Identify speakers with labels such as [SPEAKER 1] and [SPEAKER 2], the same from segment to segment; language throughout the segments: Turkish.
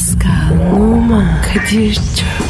[SPEAKER 1] Pascal, Oman, Kadir çok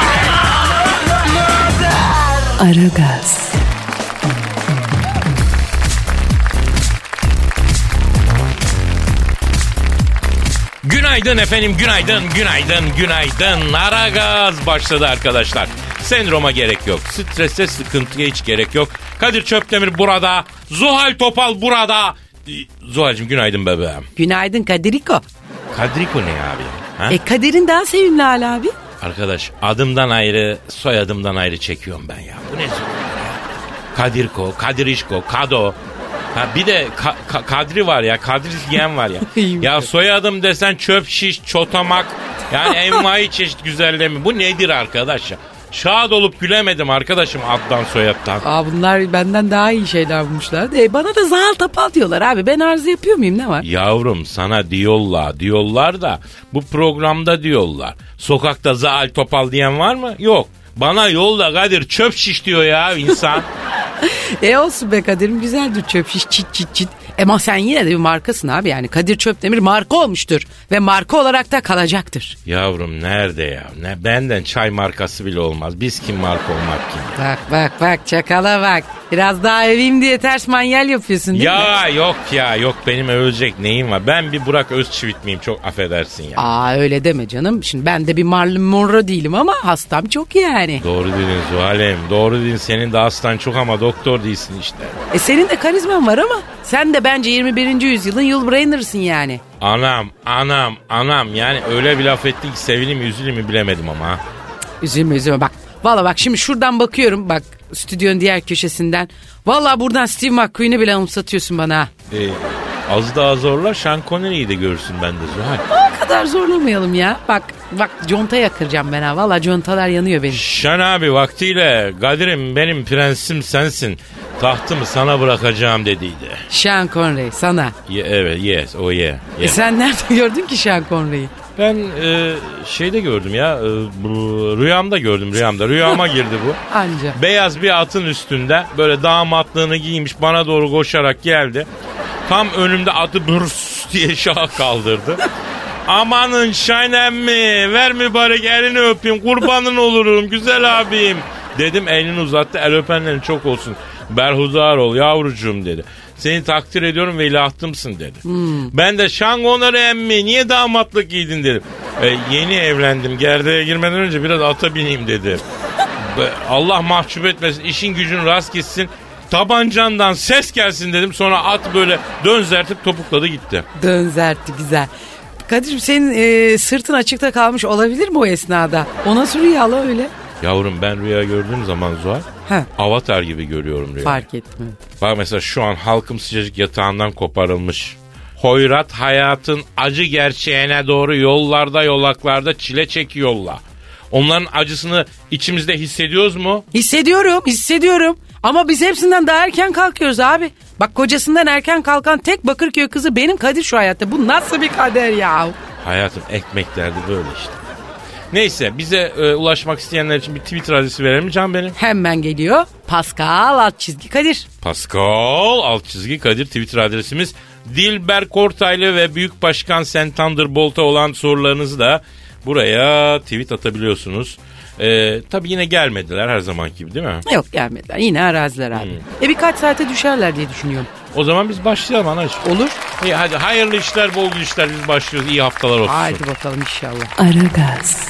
[SPEAKER 1] Aragaz,
[SPEAKER 2] Günaydın efendim, günaydın, günaydın, günaydın. Ara gaz başladı arkadaşlar. Sendroma gerek yok. Strese, sıkıntıya hiç gerek yok. Kadir Çöptemir burada. Zuhal Topal burada. Ee, Zuhal'cığım günaydın bebeğim.
[SPEAKER 1] Günaydın Kadiriko.
[SPEAKER 2] Kadiriko ne abi? Ha?
[SPEAKER 1] E Kadir'in daha sevimli hala abi.
[SPEAKER 2] Arkadaş adımdan ayrı, soyadımdan ayrı çekiyorum ben ya. Bu ne zor ya? Kadirko, Kadirişko, Kado. Ha bir de Ka- Ka- Kadri var ya, Kadri diyen var ya. Ya soyadım desen çöp şiş, çotamak. Yani envai çeşit güzelleme. Bu nedir arkadaş ya? Şad olup gülemedim arkadaşım addan soyattan.
[SPEAKER 1] Aa bunlar benden daha iyi şeyler bulmuşlar. E bana da Zahal Tapal diyorlar abi. Ben arıza yapıyor muyum ne var?
[SPEAKER 2] Yavrum sana diyorlar diyorlar da bu programda diyorlar. Sokakta zaal topal diyen var mı? Yok. Bana yolda Kadir çöp şiş diyor ya insan.
[SPEAKER 1] E olsun be Kadir'im güzeldir çöp şiş çit çit çit. Ama sen yine de bir markasın abi yani. Kadir Çöpdemir marka olmuştur. Ve marka olarak da kalacaktır.
[SPEAKER 2] Yavrum nerede ya? Ne benden çay markası bile olmaz. Biz kim marka olmak kim?
[SPEAKER 1] Bak bak bak çakala bak. Biraz daha evim diye ters manyel yapıyorsun değil mi?
[SPEAKER 2] Ya yok ya yok benim övülecek neyim var? Ben bir Burak Özçivit miyim? Çok affedersin ya.
[SPEAKER 1] Aa öyle deme canım. Şimdi ben de bir Marilyn Monroe değilim ama hastam çok yani.
[SPEAKER 2] Doğru dedin Zuhal'em. Doğru dedin. Senin de hastan çok ama doktor değilsin işte.
[SPEAKER 1] E senin de karizman var ama sen de bence 21. yüzyılın Yul Brynner'sın yani.
[SPEAKER 2] Anam, anam, anam. Yani öyle bir laf ettin ki sevilim mi üzüleyim mi bilemedim ama. ha.
[SPEAKER 1] Üzülme üzülme bak. Valla bak şimdi şuradan bakıyorum bak stüdyonun diğer köşesinden. Valla buradan Steve McQueen'i bile anımsatıyorsun bana ha.
[SPEAKER 2] Ee, az daha zorla Sean Connery'i de görürsün bende Zuhal.
[SPEAKER 1] O kadar zorlamayalım ya. Bak bak conta yakıracağım ben ha. Valla contalar yanıyor benim.
[SPEAKER 2] Şan abi vaktiyle Kadir'im benim prensim sensin. Tahtımı sana bırakacağım dediydi.
[SPEAKER 1] Sean Connery sana.
[SPEAKER 2] Ye- evet yes o ye.
[SPEAKER 1] E sen nerede gördün ki Sean Connery'i?
[SPEAKER 2] Ben e, şeyde gördüm ya e, bu, rüyamda gördüm rüyamda. Rüyama girdi bu.
[SPEAKER 1] Anca.
[SPEAKER 2] Beyaz bir atın üstünde böyle damatlığını giymiş bana doğru koşarak geldi. Tam önümde atı bürs diye şaha kaldırdı. Amanın şanem mi? Ver mübarek elini öpeyim. Kurbanın olurum güzel abim. Dedim elini uzattı. El öpenlerin çok olsun. Berhudar ol yavrucuğum dedi. Seni takdir ediyorum ve ilahtımsın dedi. Ben de Şan Connery emmi niye damatlık giydin dedim. "E, yeni evlendim. Gerdeğe girmeden önce biraz ata bineyim dedi. Allah mahcup etmesin. işin gücün rast gitsin. Tabancandan ses gelsin dedim. Sonra at böyle dönzertip topukladı gitti.
[SPEAKER 1] Dönzertti güzel. Kadir senin e, sırtın açıkta kalmış olabilir mi o esnada? O nasıl rüyalı öyle?
[SPEAKER 2] Yavrum ben rüya gördüğüm zaman Zuhal
[SPEAKER 1] Ha
[SPEAKER 2] avatar gibi görüyorum rüya.
[SPEAKER 1] fark etme.
[SPEAKER 2] Bak mesela şu an halkım sıcacık yatağından koparılmış. Hoyrat hayatın acı gerçeğine doğru yollarda yolaklarda çile çekiyorlar. Onların acısını içimizde hissediyoruz mu?
[SPEAKER 1] Hissediyorum hissediyorum. Ama biz hepsinden daha erken kalkıyoruz abi. Bak kocasından erken kalkan tek Bakırköy kızı benim Kadir şu hayatta. Bu nasıl bir kader ya?
[SPEAKER 2] Hayatım ekmek derdi böyle işte. Neyse bize e, ulaşmak isteyenler için bir Twitter adresi verelim Can benim?
[SPEAKER 1] Hemen geliyor. Pascal alt çizgi Kadir.
[SPEAKER 2] Pascal alt çizgi Kadir Twitter adresimiz. Dilber Kortaylı ve Büyük Başkan Sen Thunderbolt'a olan sorularınızı da buraya tweet atabiliyorsunuz. Ee, tabii yine gelmediler her zaman gibi değil mi?
[SPEAKER 1] Yok gelmediler. Yine araziler abi. E birkaç saate düşerler diye düşünüyorum.
[SPEAKER 2] O zaman biz başlayalım anacığım.
[SPEAKER 1] Olur.
[SPEAKER 2] İyi hadi hayırlı işler bol işler biz başlıyoruz. İyi haftalar olsun.
[SPEAKER 1] Haydi bakalım inşallah.
[SPEAKER 3] Aragaz,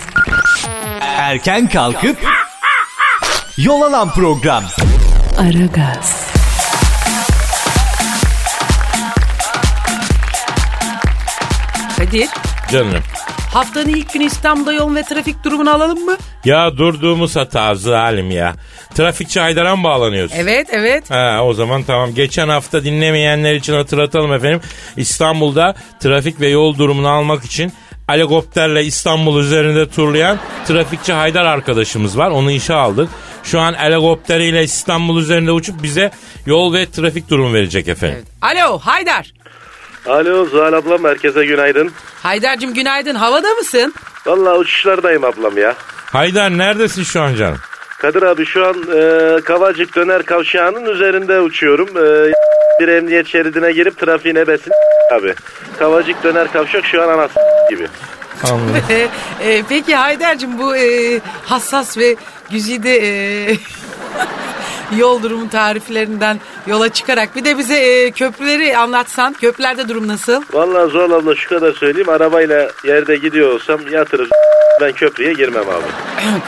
[SPEAKER 4] Erken kalkıp yol alan program.
[SPEAKER 3] Aragaz,
[SPEAKER 1] Kadir
[SPEAKER 2] Canım.
[SPEAKER 1] Haftanın ilk günü İstanbul'da yol ve trafik durumunu alalım mı?
[SPEAKER 2] Ya durduğumuz hata zalim ya. Trafikçi Haydar'a mı bağlanıyorsun?
[SPEAKER 1] Evet evet.
[SPEAKER 2] Ha, o zaman tamam. Geçen hafta dinlemeyenler için hatırlatalım efendim. İstanbul'da trafik ve yol durumunu almak için helikopterle İstanbul üzerinde turlayan trafikçi Haydar arkadaşımız var. Onu işe aldık. Şu an helikopteriyle İstanbul üzerinde uçup bize yol ve trafik durumu verecek efendim.
[SPEAKER 1] Alo Haydar.
[SPEAKER 5] Alo Zuhal ablam herkese günaydın.
[SPEAKER 1] Haydar'cığım günaydın. Havada mısın?
[SPEAKER 5] Vallahi uçuşlardayım ablam ya.
[SPEAKER 2] Haydar neredesin şu an canım?
[SPEAKER 5] Kadir abi şu an e, Kavacık Döner Kavşağı'nın üzerinde uçuyorum. E, bir emniyet şeridine girip trafiğin ebesin abi. Kavacık Döner Kavşak şu an anas gibi.
[SPEAKER 1] E, e, peki Haydar'cığım bu e, hassas ve güzide e, yol durumu tariflerinden yola çıkarak bir de bize e, köprüleri anlatsan. Köprülerde durum nasıl?
[SPEAKER 5] Vallahi Zuhal abla şu kadar söyleyeyim arabayla yerde gidiyor olsam yatırır ben köprüye girmem abi.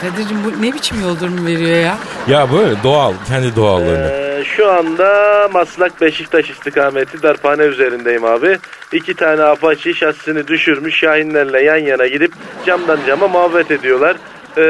[SPEAKER 1] Kadir'cim bu ne biçim yol durumu veriyor ya?
[SPEAKER 2] ya böyle doğal, kendi doğallığını.
[SPEAKER 5] Ee, şu anda Maslak Beşiktaş istikameti darphane üzerindeyim abi. İki tane Apache şasisini düşürmüş Şahinlerle yan yana gidip camdan cama muhabbet ediyorlar. Ee,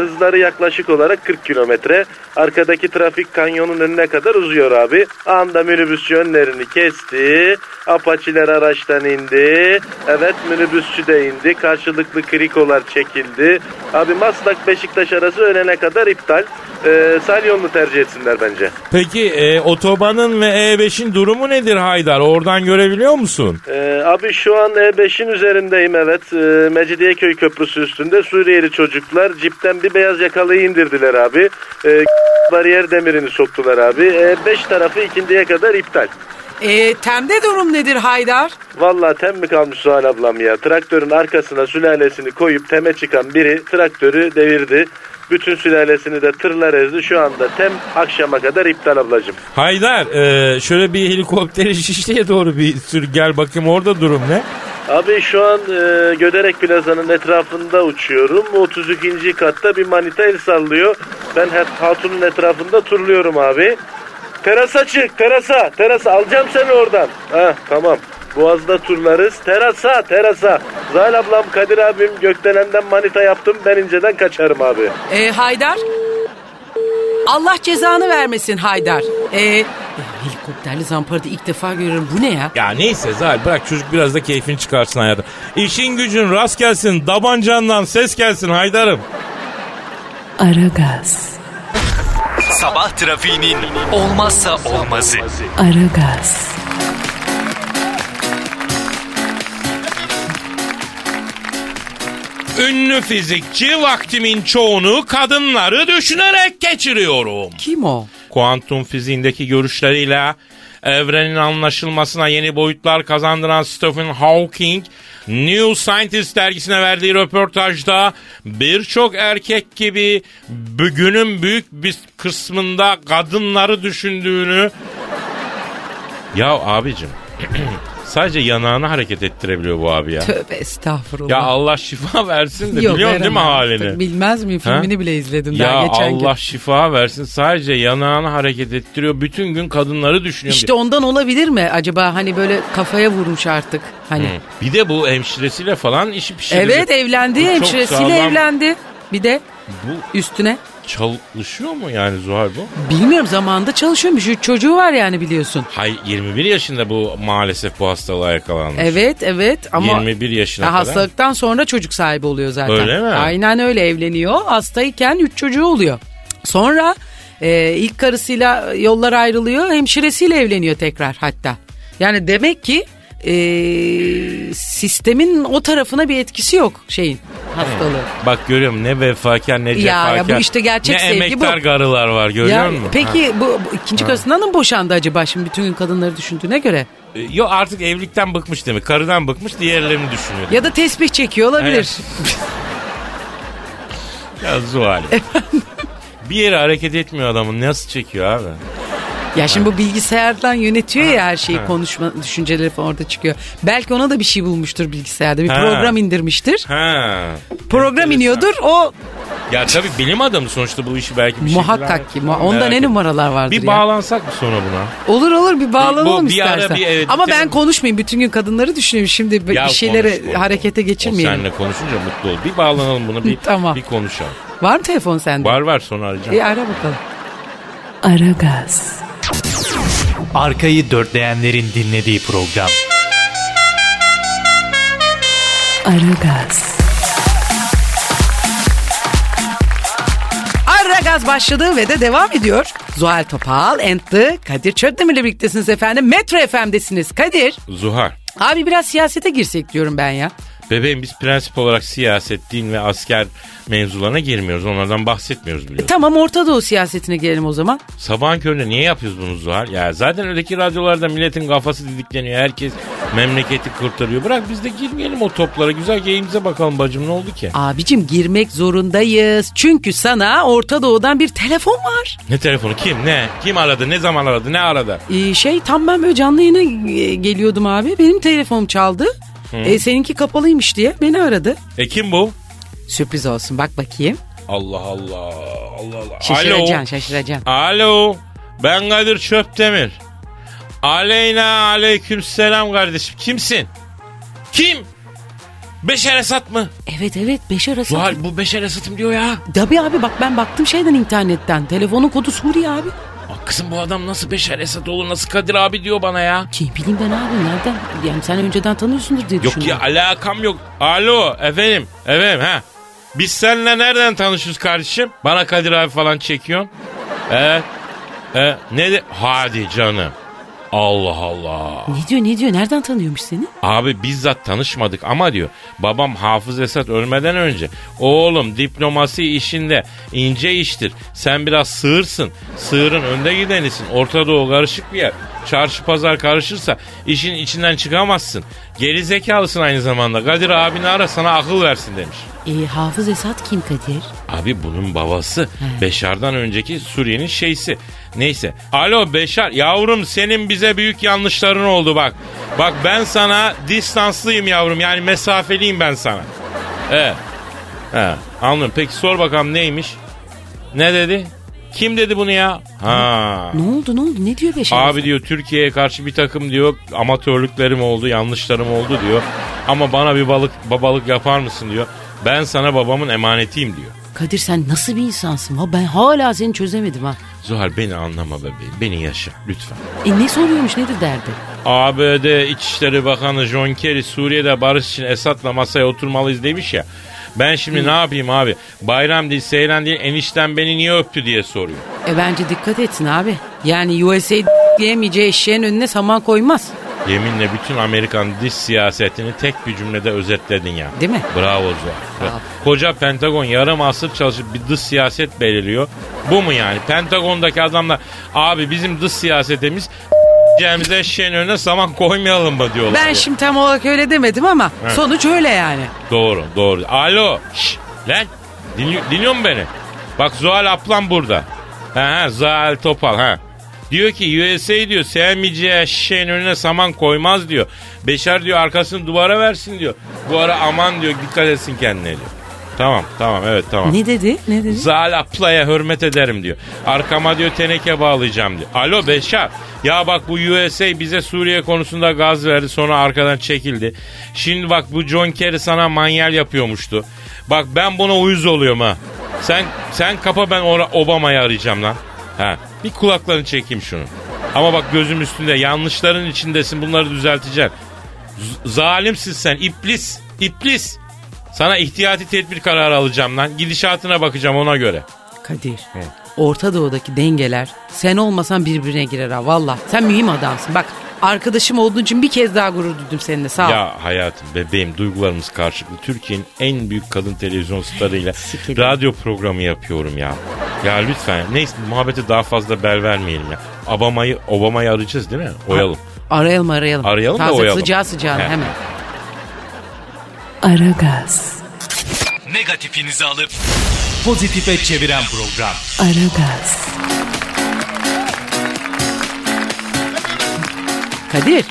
[SPEAKER 5] hızları yaklaşık olarak 40 kilometre. Arkadaki trafik kanyonun önüne kadar uzuyor abi. Anda minibüsçü önlerini kesti. Apaçiler araçtan indi. Evet minibüsçü de indi. Karşılıklı krikolar çekildi. Abi Maslak Beşiktaş arası önene kadar iptal. Ee, sahil yolunu tercih etsinler bence.
[SPEAKER 2] Peki e, otobanın ve E5'in durumu nedir Haydar? Oradan görebiliyor musun?
[SPEAKER 5] Ee, abi şu an E5'in üzerindeyim evet. Ee, Mecidiyeköy Köprüsü üstünde Suriyeli çocuklar cipten bir beyaz yakalıyı indirdiler abi. Ee, bariyer demirini soktular abi. E5 tarafı ikindiye kadar iptal.
[SPEAKER 1] E, temde durum nedir Haydar?
[SPEAKER 5] Vallahi tem mi kalmış Suhal ablam ya. Traktörün arkasına sülalesini koyup teme çıkan biri traktörü devirdi. Bütün sülalesini de tırlar ezdi. Şu anda tem akşama kadar iptal ablacığım.
[SPEAKER 2] Haydar e, şöyle bir helikopteri Şişli'ye doğru bir sür gel bakayım orada durum ne?
[SPEAKER 5] Abi şu an e, Göderek Plaza'nın etrafında uçuyorum. 32. katta bir manita el sallıyor. Ben hep hatunun etrafında turluyorum abi. Terasa çık terasa terasa alacağım seni oradan. Ha tamam. Boğaz'da turlarız. Terasa terasa. Zahil ablam Kadir abim gökdelenden manita yaptım. Ben inceden kaçarım abi.
[SPEAKER 1] E, Haydar? Allah cezanı vermesin Haydar. E, ya, helikopterli zamparada ilk defa görüyorum. Bu ne ya?
[SPEAKER 2] Ya neyse Zal bırak çocuk biraz da keyfini çıkarsın hayatım. İşin gücün rast gelsin, dabancandan ses gelsin Haydar'ım.
[SPEAKER 3] Aragaz,
[SPEAKER 4] Sabah trafiğinin olmazsa olmazı.
[SPEAKER 3] Aragaz,
[SPEAKER 2] Ünlü fizikçi vaktimin çoğunu kadınları düşünerek geçiriyorum.
[SPEAKER 1] Kim o?
[SPEAKER 2] Kuantum fiziğindeki görüşleriyle evrenin anlaşılmasına yeni boyutlar kazandıran Stephen Hawking, New Scientist dergisine verdiği röportajda birçok erkek gibi bugünün büyük bir kısmında kadınları düşündüğünü... Ya abicim sadece yanağını hareket ettirebiliyor bu abi ya.
[SPEAKER 1] Tövbe estağfurullah.
[SPEAKER 2] Ya Allah şifa versin de
[SPEAKER 1] Yok,
[SPEAKER 2] biliyorsun değil mi halini?
[SPEAKER 1] Bilmez miyim? Filmini
[SPEAKER 2] Ha?
[SPEAKER 1] bile izledim
[SPEAKER 2] Ya
[SPEAKER 1] daha geçen gün.
[SPEAKER 2] Allah şifa versin sadece yanağını hareket ettiriyor. Bütün gün kadınları düşünüyor.
[SPEAKER 1] İşte ondan olabilir mi acaba hani böyle kafaya vurmuş artık hani.
[SPEAKER 2] Bir de bu hemşiresiyle falan işi pişirecek.
[SPEAKER 1] Evet evlendi
[SPEAKER 2] Bu
[SPEAKER 1] hemşiresiyle
[SPEAKER 2] sağlam.
[SPEAKER 1] evlendi. Bir de
[SPEAKER 2] Bu
[SPEAKER 1] üstüne
[SPEAKER 2] çalışıyor mu yani Zuhal bu?
[SPEAKER 1] bilmiyorum zamanında çalışıyormuş. Üç çocuğu var yani biliyorsun.
[SPEAKER 2] Hay 21 yaşında bu maalesef bu hastalığa yakalanmış.
[SPEAKER 1] Evet evet ama
[SPEAKER 2] 21 yaşına
[SPEAKER 1] Ha,
[SPEAKER 2] kadar.
[SPEAKER 1] hastalıktan sonra çocuk sahibi oluyor zaten.
[SPEAKER 2] Öyle mi?
[SPEAKER 1] Aynen öyle evleniyor. Hastayken üç çocuğu oluyor. Sonra e, ilk karısıyla yollar ayrılıyor. Hemşiresiyle evleniyor tekrar hatta. Yani demek ki e, sistemin o tarafına bir etkisi yok şeyin hastalığı.
[SPEAKER 2] Bak görüyorum ne vefakar ne
[SPEAKER 1] Ya,
[SPEAKER 2] cefakar.
[SPEAKER 1] ya bu işte gerçek
[SPEAKER 2] ne
[SPEAKER 1] sevgi
[SPEAKER 2] emektar
[SPEAKER 1] bu.
[SPEAKER 2] karılar var görüyor
[SPEAKER 1] Ya,
[SPEAKER 2] musun?
[SPEAKER 1] peki bu, bu ikinci karısından mı boşandı acaba şimdi bütün gün kadınları düşündüğüne göre?
[SPEAKER 2] Ha. Yok artık evlilikten bıkmış demek. Karıdan bıkmış diğerlerini düşünüyor.
[SPEAKER 1] Ya da tesbih çekiyor olabilir.
[SPEAKER 2] Ya Zuhal. bir yere hareket etmiyor adamın. Nasıl çekiyor abi?
[SPEAKER 1] Ya şimdi bu bilgisayardan yönetiyor ya her şeyi konuşma düşünceleri falan orada çıkıyor. Belki ona da bir şey bulmuştur bilgisayarda. Bir
[SPEAKER 2] Ha.
[SPEAKER 1] program indirmiştir.
[SPEAKER 2] Ha.
[SPEAKER 1] Program
[SPEAKER 2] Enteresan.
[SPEAKER 1] iniyordur o
[SPEAKER 2] Ya tabii bilim adamı sonuçta bu işi belki bir şekilde-
[SPEAKER 1] muhakkak ki. Onda
[SPEAKER 2] Merak
[SPEAKER 1] ne
[SPEAKER 2] ettim.
[SPEAKER 1] numaralar vardır
[SPEAKER 2] Bir
[SPEAKER 1] ya.
[SPEAKER 2] bağlansak mı sonra buna?
[SPEAKER 1] Olur olur bir bağlanalım
[SPEAKER 2] Bu- bir ara
[SPEAKER 1] istersen.
[SPEAKER 2] bir evet,
[SPEAKER 1] Ama
[SPEAKER 2] bir
[SPEAKER 1] ben konuşmayayım. Bütün gün kadınları düşünüyorum. Şimdi
[SPEAKER 2] Ya
[SPEAKER 1] bir şeyleri
[SPEAKER 2] konuş, konuş.
[SPEAKER 1] harekete
[SPEAKER 2] O
[SPEAKER 1] geçirmeyelim.
[SPEAKER 2] seninle konuşunca mutlu ol. Bir bağlanalım buna bir,
[SPEAKER 1] Tamam.
[SPEAKER 2] bir konuşalım.
[SPEAKER 1] Var mı telefon sende?
[SPEAKER 2] Var var sonra arayacağım.
[SPEAKER 1] İyi ara bakalım.
[SPEAKER 3] Aragaz,
[SPEAKER 4] Arkayı dörtleyenlerin dinlediği program.
[SPEAKER 3] Aragaz,
[SPEAKER 1] Ara gaz başladı ve de devam ediyor. Zuhal Topal and the Kadir Çöpdemir'le birliktesiniz efendim. Metro FM'desiniz Kadir.
[SPEAKER 2] Zuhal.
[SPEAKER 1] Abi biraz siyasete girsek diyorum ben ya.
[SPEAKER 2] Bebeğim biz prensip olarak siyaset, din ve asker mevzularına girmiyoruz. Onlardan bahsetmiyoruz biliyorsun.
[SPEAKER 1] Tamam Orta Doğu siyasetine gelelim o zaman.
[SPEAKER 2] Sabahın köründe niye yapıyoruz bunu Zuhal? Ya zaten öteki radyolarda milletin kafası didikleniyor. Herkes memleketi kurtarıyor. Bırak biz de girmeyelim o toplara. Güzel geyimize bakalım bacım ne oldu ki?
[SPEAKER 1] Abicim girmek zorundayız. Çünkü sana Orta Doğu'dan bir telefon var.
[SPEAKER 2] Ne telefonu kim ne? Kim aradı ne zaman aradı ne aradı?
[SPEAKER 1] Ee, şey tam ben böyle canlı yayına e, geliyordum abi. Benim telefonum çaldı. E, seninki kapalıymış diye beni aradı.
[SPEAKER 2] E kim bu?
[SPEAKER 1] Sürpriz olsun bak bakayım.
[SPEAKER 2] Allah Allah Allah Allah.
[SPEAKER 1] Şaşıracaksın şaşıracaksın.
[SPEAKER 2] Alo. Ben Kadir Çöptemir. Aleyna aleyküm selam kardeşim. Kimsin? Kim? Beşer Esat mı?
[SPEAKER 1] Evet evet Beşer Asad.
[SPEAKER 2] Zuhal bu Beşer Esat'ım diyor ya.
[SPEAKER 1] Tabii abi bak ben baktım şeyden internetten. Telefonun kodu Suriye abi.
[SPEAKER 2] Kızım bu adam nasıl Beşer Esat olur nasıl Kadir abi diyor bana ya.
[SPEAKER 1] Kim bileyim ben abi nereden? Yani sen önceden tanıyorsundur diye
[SPEAKER 2] Yok
[SPEAKER 1] düşünüyorum.
[SPEAKER 2] ya alakam yok. Alo efendim efendim ha. Biz seninle nereden tanışıyoruz kardeşim? Bana Kadir abi falan çekiyorsun. Evet. E, ne de? Hadi canım. Allah Allah.
[SPEAKER 1] Ne diyor ne diyor nereden tanıyormuş seni?
[SPEAKER 2] Abi bizzat tanışmadık ama diyor babam Hafız Esat ölmeden önce oğlum diplomasi işinde ince iştir. Sen biraz sığırsın. Sığırın önde gidenisin. Orta Doğu karışık bir yer. Çarşı pazar karışırsa işin içinden çıkamazsın. Geri zekalısın aynı zamanda. Kadir abini ara sana akıl versin demiş.
[SPEAKER 1] E, Hafız Esat kim Kadir?
[SPEAKER 2] Abi bunun babası Beşar'dan önceki Suriye'nin şeysi. Neyse. Alo Beşar yavrum senin bize büyük yanlışların oldu bak. Bak ben sana distanslıyım yavrum yani mesafeliyim ben sana. Evet. He, anladım. Peki sor bakalım neymiş? Ne dedi? Kim dedi bunu ya? Ha.
[SPEAKER 1] Ne oldu ne oldu ne diyor Beşer
[SPEAKER 2] Abi diyor Türkiye'ye karşı bir takım diyor amatörlüklerim oldu, yanlışlarım oldu diyor. Ama bana bir balık babalık yapar mısın diyor. Ben sana babamın emanetiyim diyor.
[SPEAKER 1] Kadir sen nasıl bir insansın? Ha, ben hala seni çözemedim ha.
[SPEAKER 2] Zuhal beni anlama bebeğim. Beni yaşa lütfen.
[SPEAKER 1] E ne soruyormuş nedir derdi?
[SPEAKER 2] ABD İçişleri Bakanı John Kerry Suriye'de barış için Esad'la masaya oturmalıyız demiş ya. Ben şimdi ne yapayım abi? Bayram değil, seyran değil, enişten beni niye öptü diye soruyor.
[SPEAKER 1] E bence dikkat etsin abi. Yani USA diyemeyeceği eşeğin önüne saman koymaz.
[SPEAKER 2] Yeminle bütün Amerikan dış siyasetini tek bir cümlede özetledin ya.
[SPEAKER 1] Değil mi?
[SPEAKER 2] Bravo Zuhal. Koca Pentagon yarım asır çalışıp bir dış siyaset belirliyor. Bu mu yani? Pentagon'daki adamlar abi bizim dış siyasetimiz Cemize eşeğin önüne saman koymayalım mı diyorlar.
[SPEAKER 1] Ben şimdi tam olarak öyle demedim ama sonuç öyle yani.
[SPEAKER 2] Doğru doğru. Alo. Şş, lan dinliyor, dinliyor musun beni? Bak Zuhal ablam burada. Ha, ha Zuhal Topal ha. Diyor ki USA diyor sevmeyeceği eşeğin önüne saman koymaz diyor. Beşer diyor arkasını duvara versin diyor. Bu ara aman diyor dikkat etsin kendine diyor. Tamam tamam evet tamam.
[SPEAKER 1] Ne dedi? Ne dedi?
[SPEAKER 2] Zal ablaya hürmet ederim diyor. Arkama diyor teneke bağlayacağım diyor. Alo Beşar. Ya bak bu USA bize Suriye konusunda gaz verdi sonra arkadan çekildi. Şimdi bak bu John Kerry sana manyel yapıyormuştu. Bak ben buna uyuz oluyorum ha. Sen sen kapa ben Obama'yı arayacağım lan. Ha. Bir kulaklarını çekeyim şunu. Ama bak gözüm üstünde yanlışların içindesin bunları düzelteceksin. Z- zalimsin sen iblis iblis. Sana ihtiyati tedbir kararı alacağım lan. Gidişatına bakacağım ona göre.
[SPEAKER 1] Kadir. Orta Doğu'daki dengeler sen olmasan birbirine girer ha valla. Sen mühim adamsın. Bak arkadaşım olduğun için bir kez daha gurur duydum seninle sağ ol.
[SPEAKER 2] Ya hayatım bebeğim duygularımız karşılıklı. Türkiye'nin en büyük kadın televizyon starıyla radyo programı yapıyorum ya. Ya lütfen neyse muhabbete daha fazla bel vermeyelim ya. Obama'yı Obama'yı arayacağız değil mi? Oyalım.
[SPEAKER 1] Arayalım arayalım.
[SPEAKER 2] Arayalım da
[SPEAKER 1] Taze
[SPEAKER 2] oyalım.
[SPEAKER 1] sıcağı sıcağına
[SPEAKER 2] He.
[SPEAKER 1] hemen.
[SPEAKER 3] Aragaz,
[SPEAKER 4] Negatifinizi alıp pozitife çeviren program.
[SPEAKER 3] Aragaz,
[SPEAKER 1] Kadir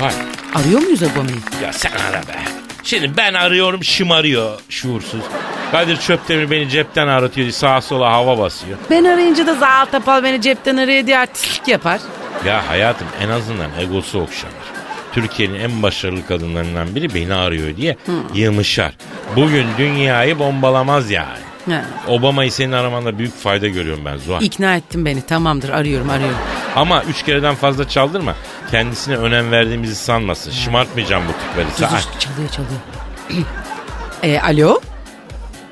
[SPEAKER 2] Vay.
[SPEAKER 1] arıyor muyuz Obama'yı?
[SPEAKER 2] Ya sen ara be. Şimdi ben arıyorum şımarıyor şuursuz. Kadir Çöptemir beni cepten aratıyor sağa sola hava basıyor.
[SPEAKER 1] Ben arayınca da Zaal Tapal beni cepten arıyor diye artistlik yapar.
[SPEAKER 2] Ya hayatım en azından egosu okşanır. Türkiye'nin en başarılı kadınlarından biri beni arıyor diye yığmışar. Bugün dünyayı bombalamaz yani.
[SPEAKER 1] Ha.
[SPEAKER 2] Obama'yı senin aramanda büyük fayda görüyorum ben Zuhal.
[SPEAKER 1] İkna ettin beni tamamdır arıyorum arıyorum.
[SPEAKER 2] Ama üç kereden fazla çaldırma. Kendisine önem verdiğimizi sanmasın. Şımartmayacağım bu tipleri.
[SPEAKER 1] Dur, dur, çalıyor çalıyor. E, alo?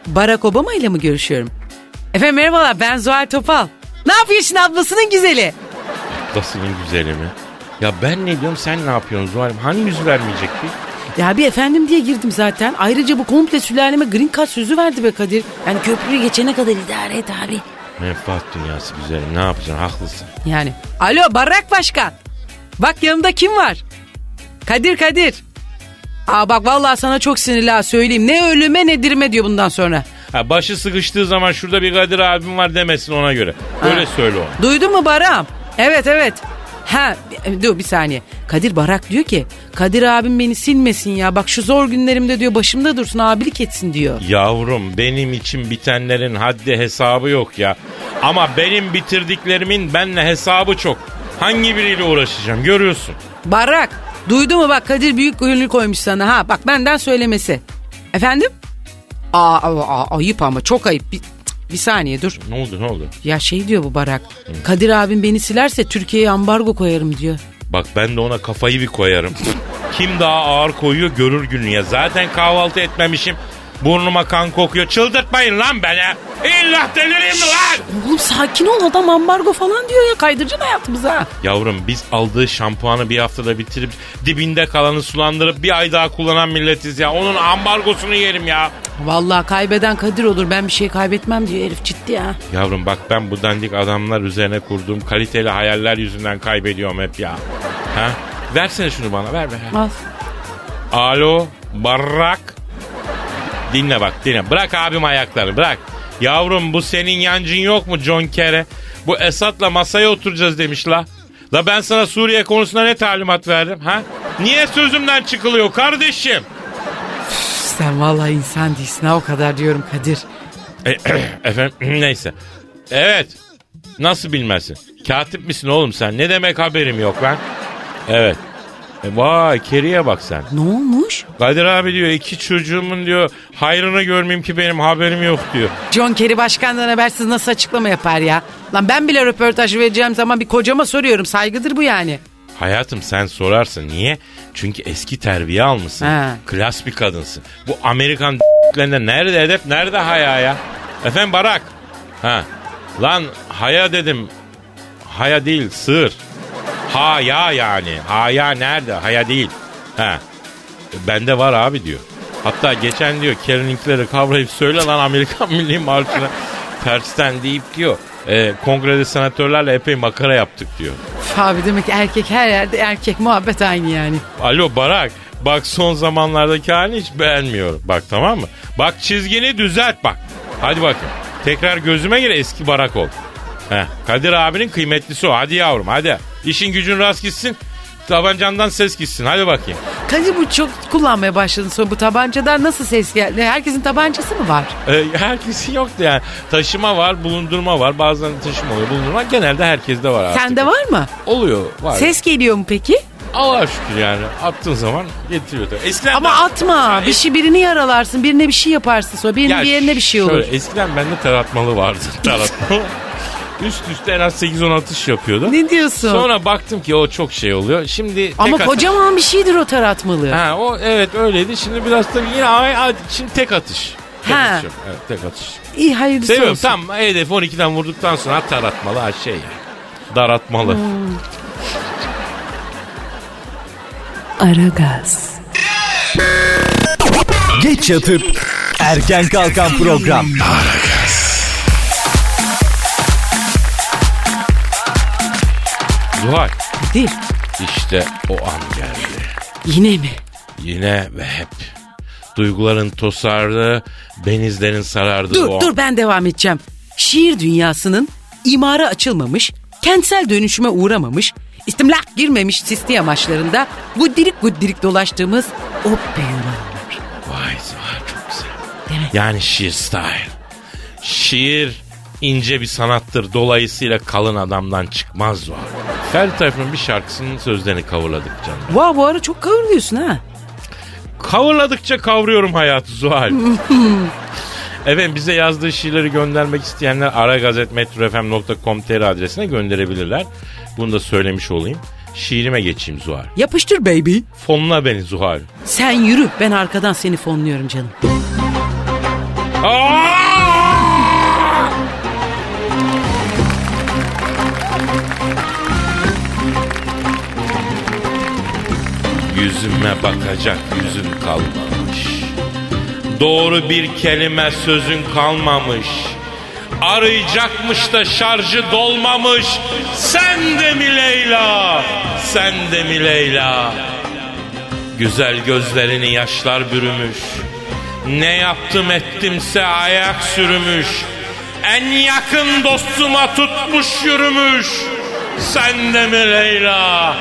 [SPEAKER 1] Barack Obama ile mi görüşüyorum? Efendim merhabalar ben Zuhal Topal. Ne yapıyorsun ablasının güzeli?
[SPEAKER 2] Ablasının güzeli mi? Ya ben ne diyorum sen ne yapıyorsun Zuhal'im? Hani yüz vermeyecekti?
[SPEAKER 1] Ya bir efendim diye girdim zaten. Ayrıca bu komple sülaleme green card sözü verdi be Kadir. Yani köprüyü geçene kadar idare et abi.
[SPEAKER 2] Menfaat dünyası güzelim ne yapacaksın haklısın.
[SPEAKER 1] Yani. Alo Barak Başkan. Bak yanımda kim var? Kadir Kadir. Aa bak vallahi sana çok sinirli ha söyleyeyim. Ne ölüme ne dirime diyor bundan sonra.
[SPEAKER 2] Ha, başı sıkıştığı zaman şurada bir Kadir abim var demesin ona göre. Öyle söyle ona.
[SPEAKER 1] Duydun mu Barak'ım? Evet evet. Ha dur bir saniye. Kadir Barak diyor ki Kadir abim beni silmesin ya. Bak şu zor günlerimde diyor başımda dursun abilik etsin diyor.
[SPEAKER 2] Yavrum benim için bitenlerin haddi hesabı yok ya. Ama benim bitirdiklerimin benle hesabı çok. Hangi biriyle uğraşacağım görüyorsun.
[SPEAKER 1] Barak duydu mu bak Kadir büyük gönül koymuş sana ha. Bak benden söylemesi. Efendim? Aa, aa, aa, ayıp ama çok ayıp. Bir, bir saniye dur.
[SPEAKER 2] Ne oldu ne oldu?
[SPEAKER 1] Ya şey diyor bu Barak. Kadir abim beni silerse Türkiye'ye ambargo koyarım diyor.
[SPEAKER 2] Bak ben de ona kafayı bir koyarım. Kim daha ağır koyuyor görür günü ya. Zaten kahvaltı etmemişim. Burnuma kan kokuyor. Çıldırtmayın lan beni. İlla delireyim mi lan?
[SPEAKER 1] Oğlum sakin ol adam ambargo falan diyor ya kaydıracaksın hayatımıza.
[SPEAKER 2] Yavrum biz aldığı şampuanı bir haftada bitirip dibinde kalanı sulandırıp bir ay daha kullanan milletiz ya. Onun ambargosunu yerim ya.
[SPEAKER 1] Vallahi kaybeden Kadir olur ben bir şey kaybetmem diyor herif ciddi ya.
[SPEAKER 2] Yavrum bak ben bu dandik adamlar üzerine kurduğum kaliteli hayaller yüzünden kaybediyorum hep ya. Ha? Versene şunu bana ver ver.
[SPEAKER 1] Al.
[SPEAKER 2] Alo Barrak. Dinle bak dinle. Bırak abim ayakları bırak. Yavrum bu senin yancın yok mu John Kerry? Bu Esad'la masaya oturacağız demiş la. La ben sana Suriye konusunda ne talimat verdim ha? Niye sözümden çıkılıyor kardeşim?
[SPEAKER 1] Sen vallahi insan değilsin ha o kadar diyorum Kadir.
[SPEAKER 2] E, efendim neyse. Evet. Nasıl bilmezsin? Katip misin oğlum sen? Ne demek haberim yok lan? Evet. E, vay Keri'ye bak sen.
[SPEAKER 1] Ne olmuş?
[SPEAKER 2] Kadir abi diyor iki çocuğumun diyor hayrını görmeyeyim ki benim haberim yok diyor.
[SPEAKER 1] John Kerry başkandan habersiz nasıl açıklama yapar ya? Lan ben bile röportaj vereceğim zaman bir kocama soruyorum saygıdır bu yani.
[SPEAKER 2] Hayatım sen sorarsın niye? Çünkü eski terbiye almışsın.
[SPEAKER 1] Ha.
[SPEAKER 2] Klas bir kadınsın. Bu Amerikan lerinde nerede edep nerede haya ya? Efendim Barak. Ha. Lan haya dedim. Haya değil sığır. Haya yani. Haya nerede? Haya değil. Ha. Bende var abi diyor. Hatta geçen diyor Keren'inkleri kavrayıp söyle lan Amerikan Milli Marşı'na tersten deyip diyor. E, kongrede senatörlerle epey makara yaptık diyor.
[SPEAKER 1] Abi demek erkek her yerde erkek muhabbet aynı yani.
[SPEAKER 2] Alo Barak. Bak son zamanlardaki halini hiç beğenmiyorum. Bak tamam mı? Bak çizgini düzelt bak. Hadi bakayım. Tekrar gözüme gir eski Barak ol. Heh, Kadir abinin kıymetlisi o. Hadi yavrum hadi. İşin gücün rast gitsin. Tabancandan ses gitsin. Hadi bakayım.
[SPEAKER 1] Kadir bu çok kullanmaya başladın sonra bu tabancadan nasıl ses geldi? Herkesin tabancası mı var?
[SPEAKER 2] Ee, herkesin yoktu yani. Taşıma var, bulundurma var. Bazen taşıma oluyor, bulundurma. Genelde herkeste var artık.
[SPEAKER 1] Sende var mı?
[SPEAKER 2] Oluyor, var.
[SPEAKER 1] Ses geliyor mu peki?
[SPEAKER 2] Allah'a şükür yani. Attığın zaman getiriyor. tabii. Eskiden
[SPEAKER 1] Ama
[SPEAKER 2] ben-
[SPEAKER 1] atma. Bir şey birini yaralarsın, birine bir şey yaparsın sonra birinin
[SPEAKER 2] Ya
[SPEAKER 1] bir yerine bir şey olur.
[SPEAKER 2] Şöyle, eskiden bende taratmalı vardı. Taratmalı. Üst üste en az 8-10 atış yapıyordu.
[SPEAKER 1] Ne diyorsun?
[SPEAKER 2] Sonra baktım ki o çok şey oluyor. Şimdi tek
[SPEAKER 1] Ama
[SPEAKER 2] atış-
[SPEAKER 1] kocaman bir şeydir o taratmalı.
[SPEAKER 2] Ha o evet öyleydi. Şimdi biraz tabii yine ay, ay, şimdi tek atış. Tek
[SPEAKER 1] Ha.
[SPEAKER 2] atış yok. Evet, tek atış.
[SPEAKER 1] İyi hayırlısı
[SPEAKER 2] Seviyorum.
[SPEAKER 1] olsun.
[SPEAKER 2] Tam hedef 12'den vurduktan sonra taratmalı ha şey. Daratmalı.
[SPEAKER 1] Hmm.
[SPEAKER 3] Aragaz,
[SPEAKER 4] Geç yatıp erken kalkan program.
[SPEAKER 2] Zuhal
[SPEAKER 1] Kadir
[SPEAKER 2] işte o an geldi.
[SPEAKER 1] yine mi?
[SPEAKER 2] Yine ve hep. Duyguların tosardığı, benizlerin sarardığı
[SPEAKER 1] Dur
[SPEAKER 2] o an.
[SPEAKER 1] dur ben devam edeceğim. Şiir dünyasının imara açılmamış, kentsel dönüşüme uğramamış, istimlak girmemiş sisli amaçlarında guddirik guddirik dolaştığımız o peygamber.
[SPEAKER 2] Vay Zuhal çok güzel.
[SPEAKER 1] Mi?
[SPEAKER 2] Yani şiir style. Şiir ince bir sanattır. Dolayısıyla kalın adamdan çıkmaz Zuhal. Ferdi Tayfur'un bir şarkısının sözlerini kavurladık canım.
[SPEAKER 1] Vay bu ara çok kavruyorsun ha.
[SPEAKER 2] Kavurladıkça kavruyorum hayatı Zuhal. Efendim bize yazdığı şiirleri göndermek isteyenler aragazetmetrofm.com.tr adresine gönderebilirler. Bunu da söylemiş olayım. Şiirime geçeyim Zuhal.
[SPEAKER 1] Yapıştır baby.
[SPEAKER 2] Fonla beni Zuhal.
[SPEAKER 1] Sen yürü ben arkadan seni fonluyorum canım.
[SPEAKER 2] Aa! Yüzüme bakacak yüzün kalmamış. Doğru bir kelime sözün kalmamış. Arayacakmış da şarjı dolmamış. Sen de mi Leyla? Sen de mi Leyla? Güzel gözlerini yaşlar bürümüş. Ne yaptım ettimse ayak sürümüş. En yakın dostuma tutmuş yürümüş. Sen de mi Leyla?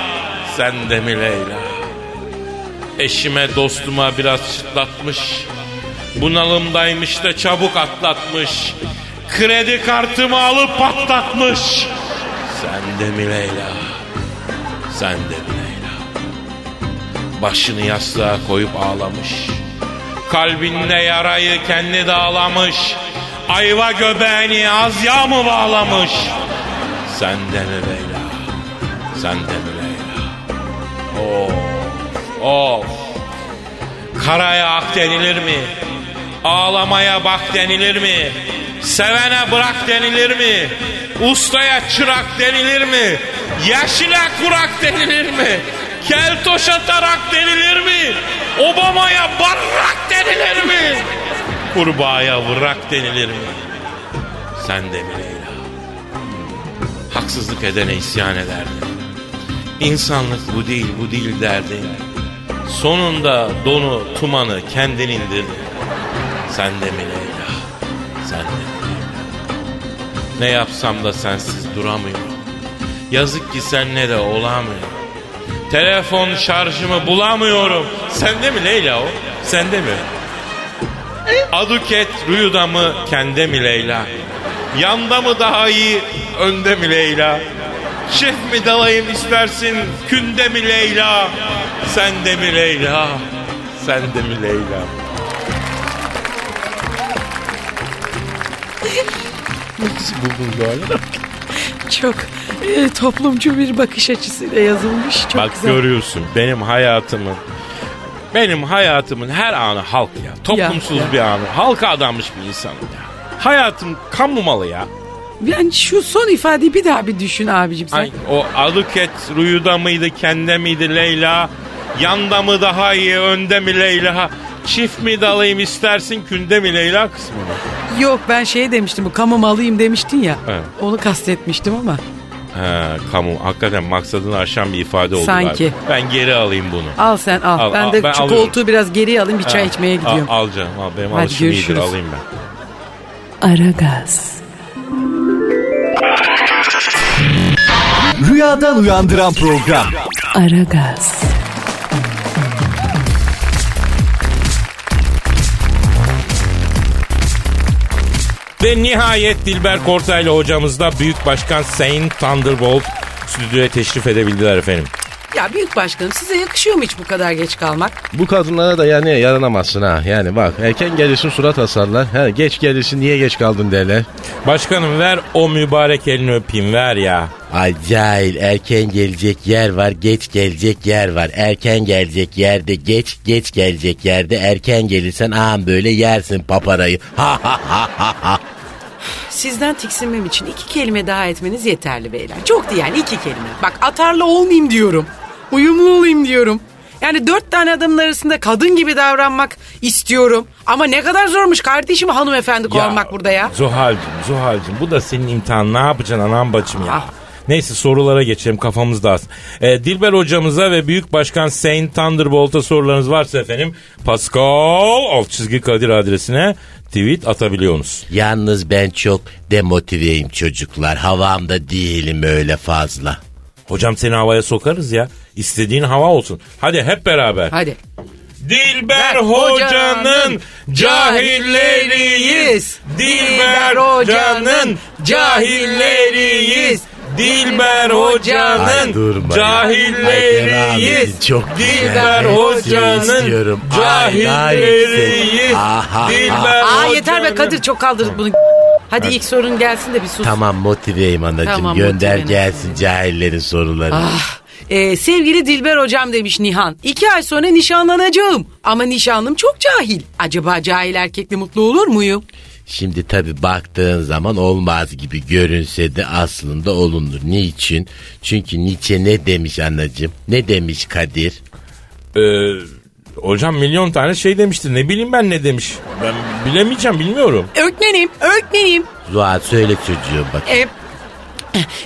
[SPEAKER 2] Sen de mi Leyla? Eşime dostuma biraz çıtlatmış. Bunalımdaymış da çabuk atlatmış. Kredi kartımı alıp patlatmış. Sen de mi Leyla? Sen de mi Leyla? Başını yastığa koyup ağlamış. Kalbinde yarayı kendi dağlamış. Ayva göbeğini az yağ mı bağlamış? Sen de mi Leyla? Sen de mi Leyla? Of, of. Karaya ak denilir mi? Ağlamaya bak denilir mi? Sevene bırak denilir mi? Ustaya çırak denilir mi? Yeşile kurak denilir mi? Keltoşa tarak denilir mi? Obama'ya barrak denilir mi? Kurbağaya vırak denilir mi? Sen de Leyla? Haksızlık edene isyan ederdin. İnsanlık bu değil bu değil derdin. Sonunda donu tumanı kendin indirdin. Sen de mi Leyla? Sen de mi? Ne yapsam da sensiz duramıyorum. Yazık ki senle de olamıyorum. Telefon şarjımı bulamıyorum. Sende mi Leyla o? Sende mi? Aduket rüyuda mı kende mi Leyla? Yanda mı daha iyi önde mi Leyla? Şef mi dalayım istersin künde mi Leyla? Sende mi Leyla? Sende mi Leyla? Nasıl buldun Zuhal'e?
[SPEAKER 1] Çok e, toplumcu bir bakış açısıyla yazılmış. Çok
[SPEAKER 2] Bak
[SPEAKER 1] güzel.
[SPEAKER 2] görüyorsun benim hayatımın benim hayatımın her anı halk ya. Toplumsuz
[SPEAKER 1] Ya, ya.
[SPEAKER 2] bir anı. Halka adanmış bir insanım ya. Hayatım kamu malı ya.
[SPEAKER 1] Yani şu son ifadeyi bir daha bir düşün abicim sen.
[SPEAKER 2] Ay, o aduket rüyuda mıydı kende miydi Leyla? Yanda mı daha iyi önde mi Leyla? Çift mi dalayım istersin künde mi Leyla kısmını?
[SPEAKER 1] Yok ben şey demiştim bu kamu malıyım demiştin ya.
[SPEAKER 2] Evet.
[SPEAKER 1] Onu kastetmiştim ama.
[SPEAKER 2] He kamu hakikaten maksadını aşan bir ifade oldu
[SPEAKER 1] Sanki.
[SPEAKER 2] galiba. Ben geri alayım bunu.
[SPEAKER 1] Al sen al.
[SPEAKER 2] Al,
[SPEAKER 1] ben
[SPEAKER 2] al,
[SPEAKER 1] de
[SPEAKER 2] ben
[SPEAKER 1] şu
[SPEAKER 2] alıyorum.
[SPEAKER 1] koltuğu biraz geriye alayım bir çay içmeye gidiyorum.
[SPEAKER 2] Al, al canım al benim
[SPEAKER 1] Hadi
[SPEAKER 2] alışım iyidir
[SPEAKER 1] görüşürüz.
[SPEAKER 2] alayım ben.
[SPEAKER 3] Aragaz,
[SPEAKER 4] Rüyadan uyandıran program.
[SPEAKER 3] Aragaz,
[SPEAKER 2] Ve nihayet Dilber Kortaylı hocamızla Büyük Başkan Sayın Thunderbolt stüdyoya teşrif edebildiler efendim.
[SPEAKER 1] Ya büyük başkanım size yakışıyor mu hiç bu kadar geç kalmak?
[SPEAKER 6] Bu kadınlara da yani yaranamazsın ha. Yani bak erken gelirsin surat asarlar. Ha, geç gelirsin niye geç kaldın derler.
[SPEAKER 2] Başkanım ver o mübarek elini öpeyim ver ya.
[SPEAKER 7] Ay cahil erken gelecek yer var geç gelecek yer var. Erken gelecek yerde geç geç gelecek yerde erken gelirsen ağam böyle yersin paparayı. Ha ha ha ha ha.
[SPEAKER 1] Sizden tiksinmem için iki kelime daha etmeniz yeterli beyler. Çoktu yani iki kelime. Bak atarlı olmayayım diyorum. Uyumlu olayım diyorum. Yani dört tane adamın arasında kadın gibi davranmak istiyorum. Ama ne kadar zormuş kardeşim hanımefendi olmak burada ya.
[SPEAKER 2] Zuhal'cım Zuhal'cım bu da senin imtihan ne yapacaksın anam bacım ya.
[SPEAKER 1] Ah.
[SPEAKER 2] Neyse sorulara geçelim kafamız dağılsın. Ee, Dilber hocamıza ve Büyük Başkan Saint Thunderbolt'a sorularınız varsa efendim Pascal alt çizgi Kadir adresine tweet atabiliyorsunuz.
[SPEAKER 7] Yalnız ben çok demotiveyim çocuklar. Havamda değilim öyle fazla.
[SPEAKER 2] Hocam seni havaya sokarız ya. İstediğin hava olsun. Hadi hep beraber.
[SPEAKER 1] Hadi.
[SPEAKER 2] Dilber hocanın cahilleriyiz. Dilber hocanın cahilleriyiz. Dilber hocanın cahilleriyiz.
[SPEAKER 7] Çok
[SPEAKER 2] Dilber hocanın cahilleriyiz.
[SPEAKER 7] Aha,
[SPEAKER 2] Dilber
[SPEAKER 1] Aa yeter be
[SPEAKER 2] hocanın-
[SPEAKER 1] Kadir çok kaldırdık bunu. Hadi ilk sorun gelsin de bir sus.
[SPEAKER 7] Tamam motiveyim anacığım.
[SPEAKER 1] Tamam,
[SPEAKER 7] Gönder
[SPEAKER 1] motive.
[SPEAKER 7] gelsin cahillerin soruları.
[SPEAKER 1] Ah Ee, sevgili Dilber hocam demiş Nihan. İki ay sonra nişanlanacağım. Ama nişanlım çok cahil. Acaba cahil erkekle mutlu olur muyum?
[SPEAKER 7] Şimdi tabi baktığın zaman olmaz gibi görünse de aslında olunur. Niçin? Çünkü Nietzsche ne demiş anacığım? Ne demiş Kadir?
[SPEAKER 2] Ee, hocam milyon tane şey demişti. Ne bileyim ben ne demiş. Ben bilemeyeceğim bilmiyorum.
[SPEAKER 1] Öğretmenim, öğretmenim.
[SPEAKER 7] Zuhal söyle çocuğum bak.
[SPEAKER 1] Ee,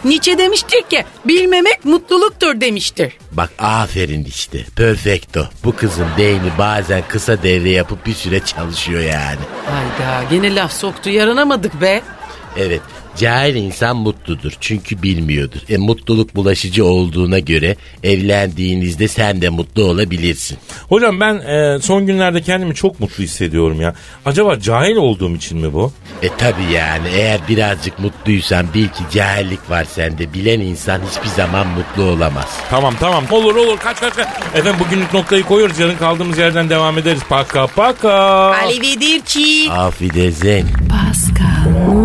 [SPEAKER 1] Nietzsche demiştir ki bilmemek mutluluktur demiştir.
[SPEAKER 7] Bak aferin işte. Perfecto. Bu kızın beyni bazen kısa devre yapıp bir süre çalışıyor yani.
[SPEAKER 1] Hayda gene laf soktu yaranamadık be.
[SPEAKER 7] Evet. Cahil insan mutludur çünkü bilmiyordur. E mutluluk bulaşıcı olduğuna göre evlendiğinizde sen de mutlu olabilirsin.
[SPEAKER 2] Hocam ben e, son günlerde kendimi çok mutlu hissediyorum ya. Acaba cahil olduğum için mi bu?
[SPEAKER 7] E tabi yani eğer birazcık mutluysan bil ki cahillik var sende. Bilen insan hiçbir zaman mutlu olamaz.
[SPEAKER 2] Tamam tamam olur olur kaç kaç kaç. Efendim bugünlük noktayı koyuyoruz yarın kaldığımız yerden devam ederiz. Paka paka.
[SPEAKER 1] Arrivederci.
[SPEAKER 7] Afidezin.
[SPEAKER 3] Pascal,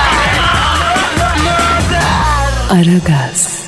[SPEAKER 3] Aragaz.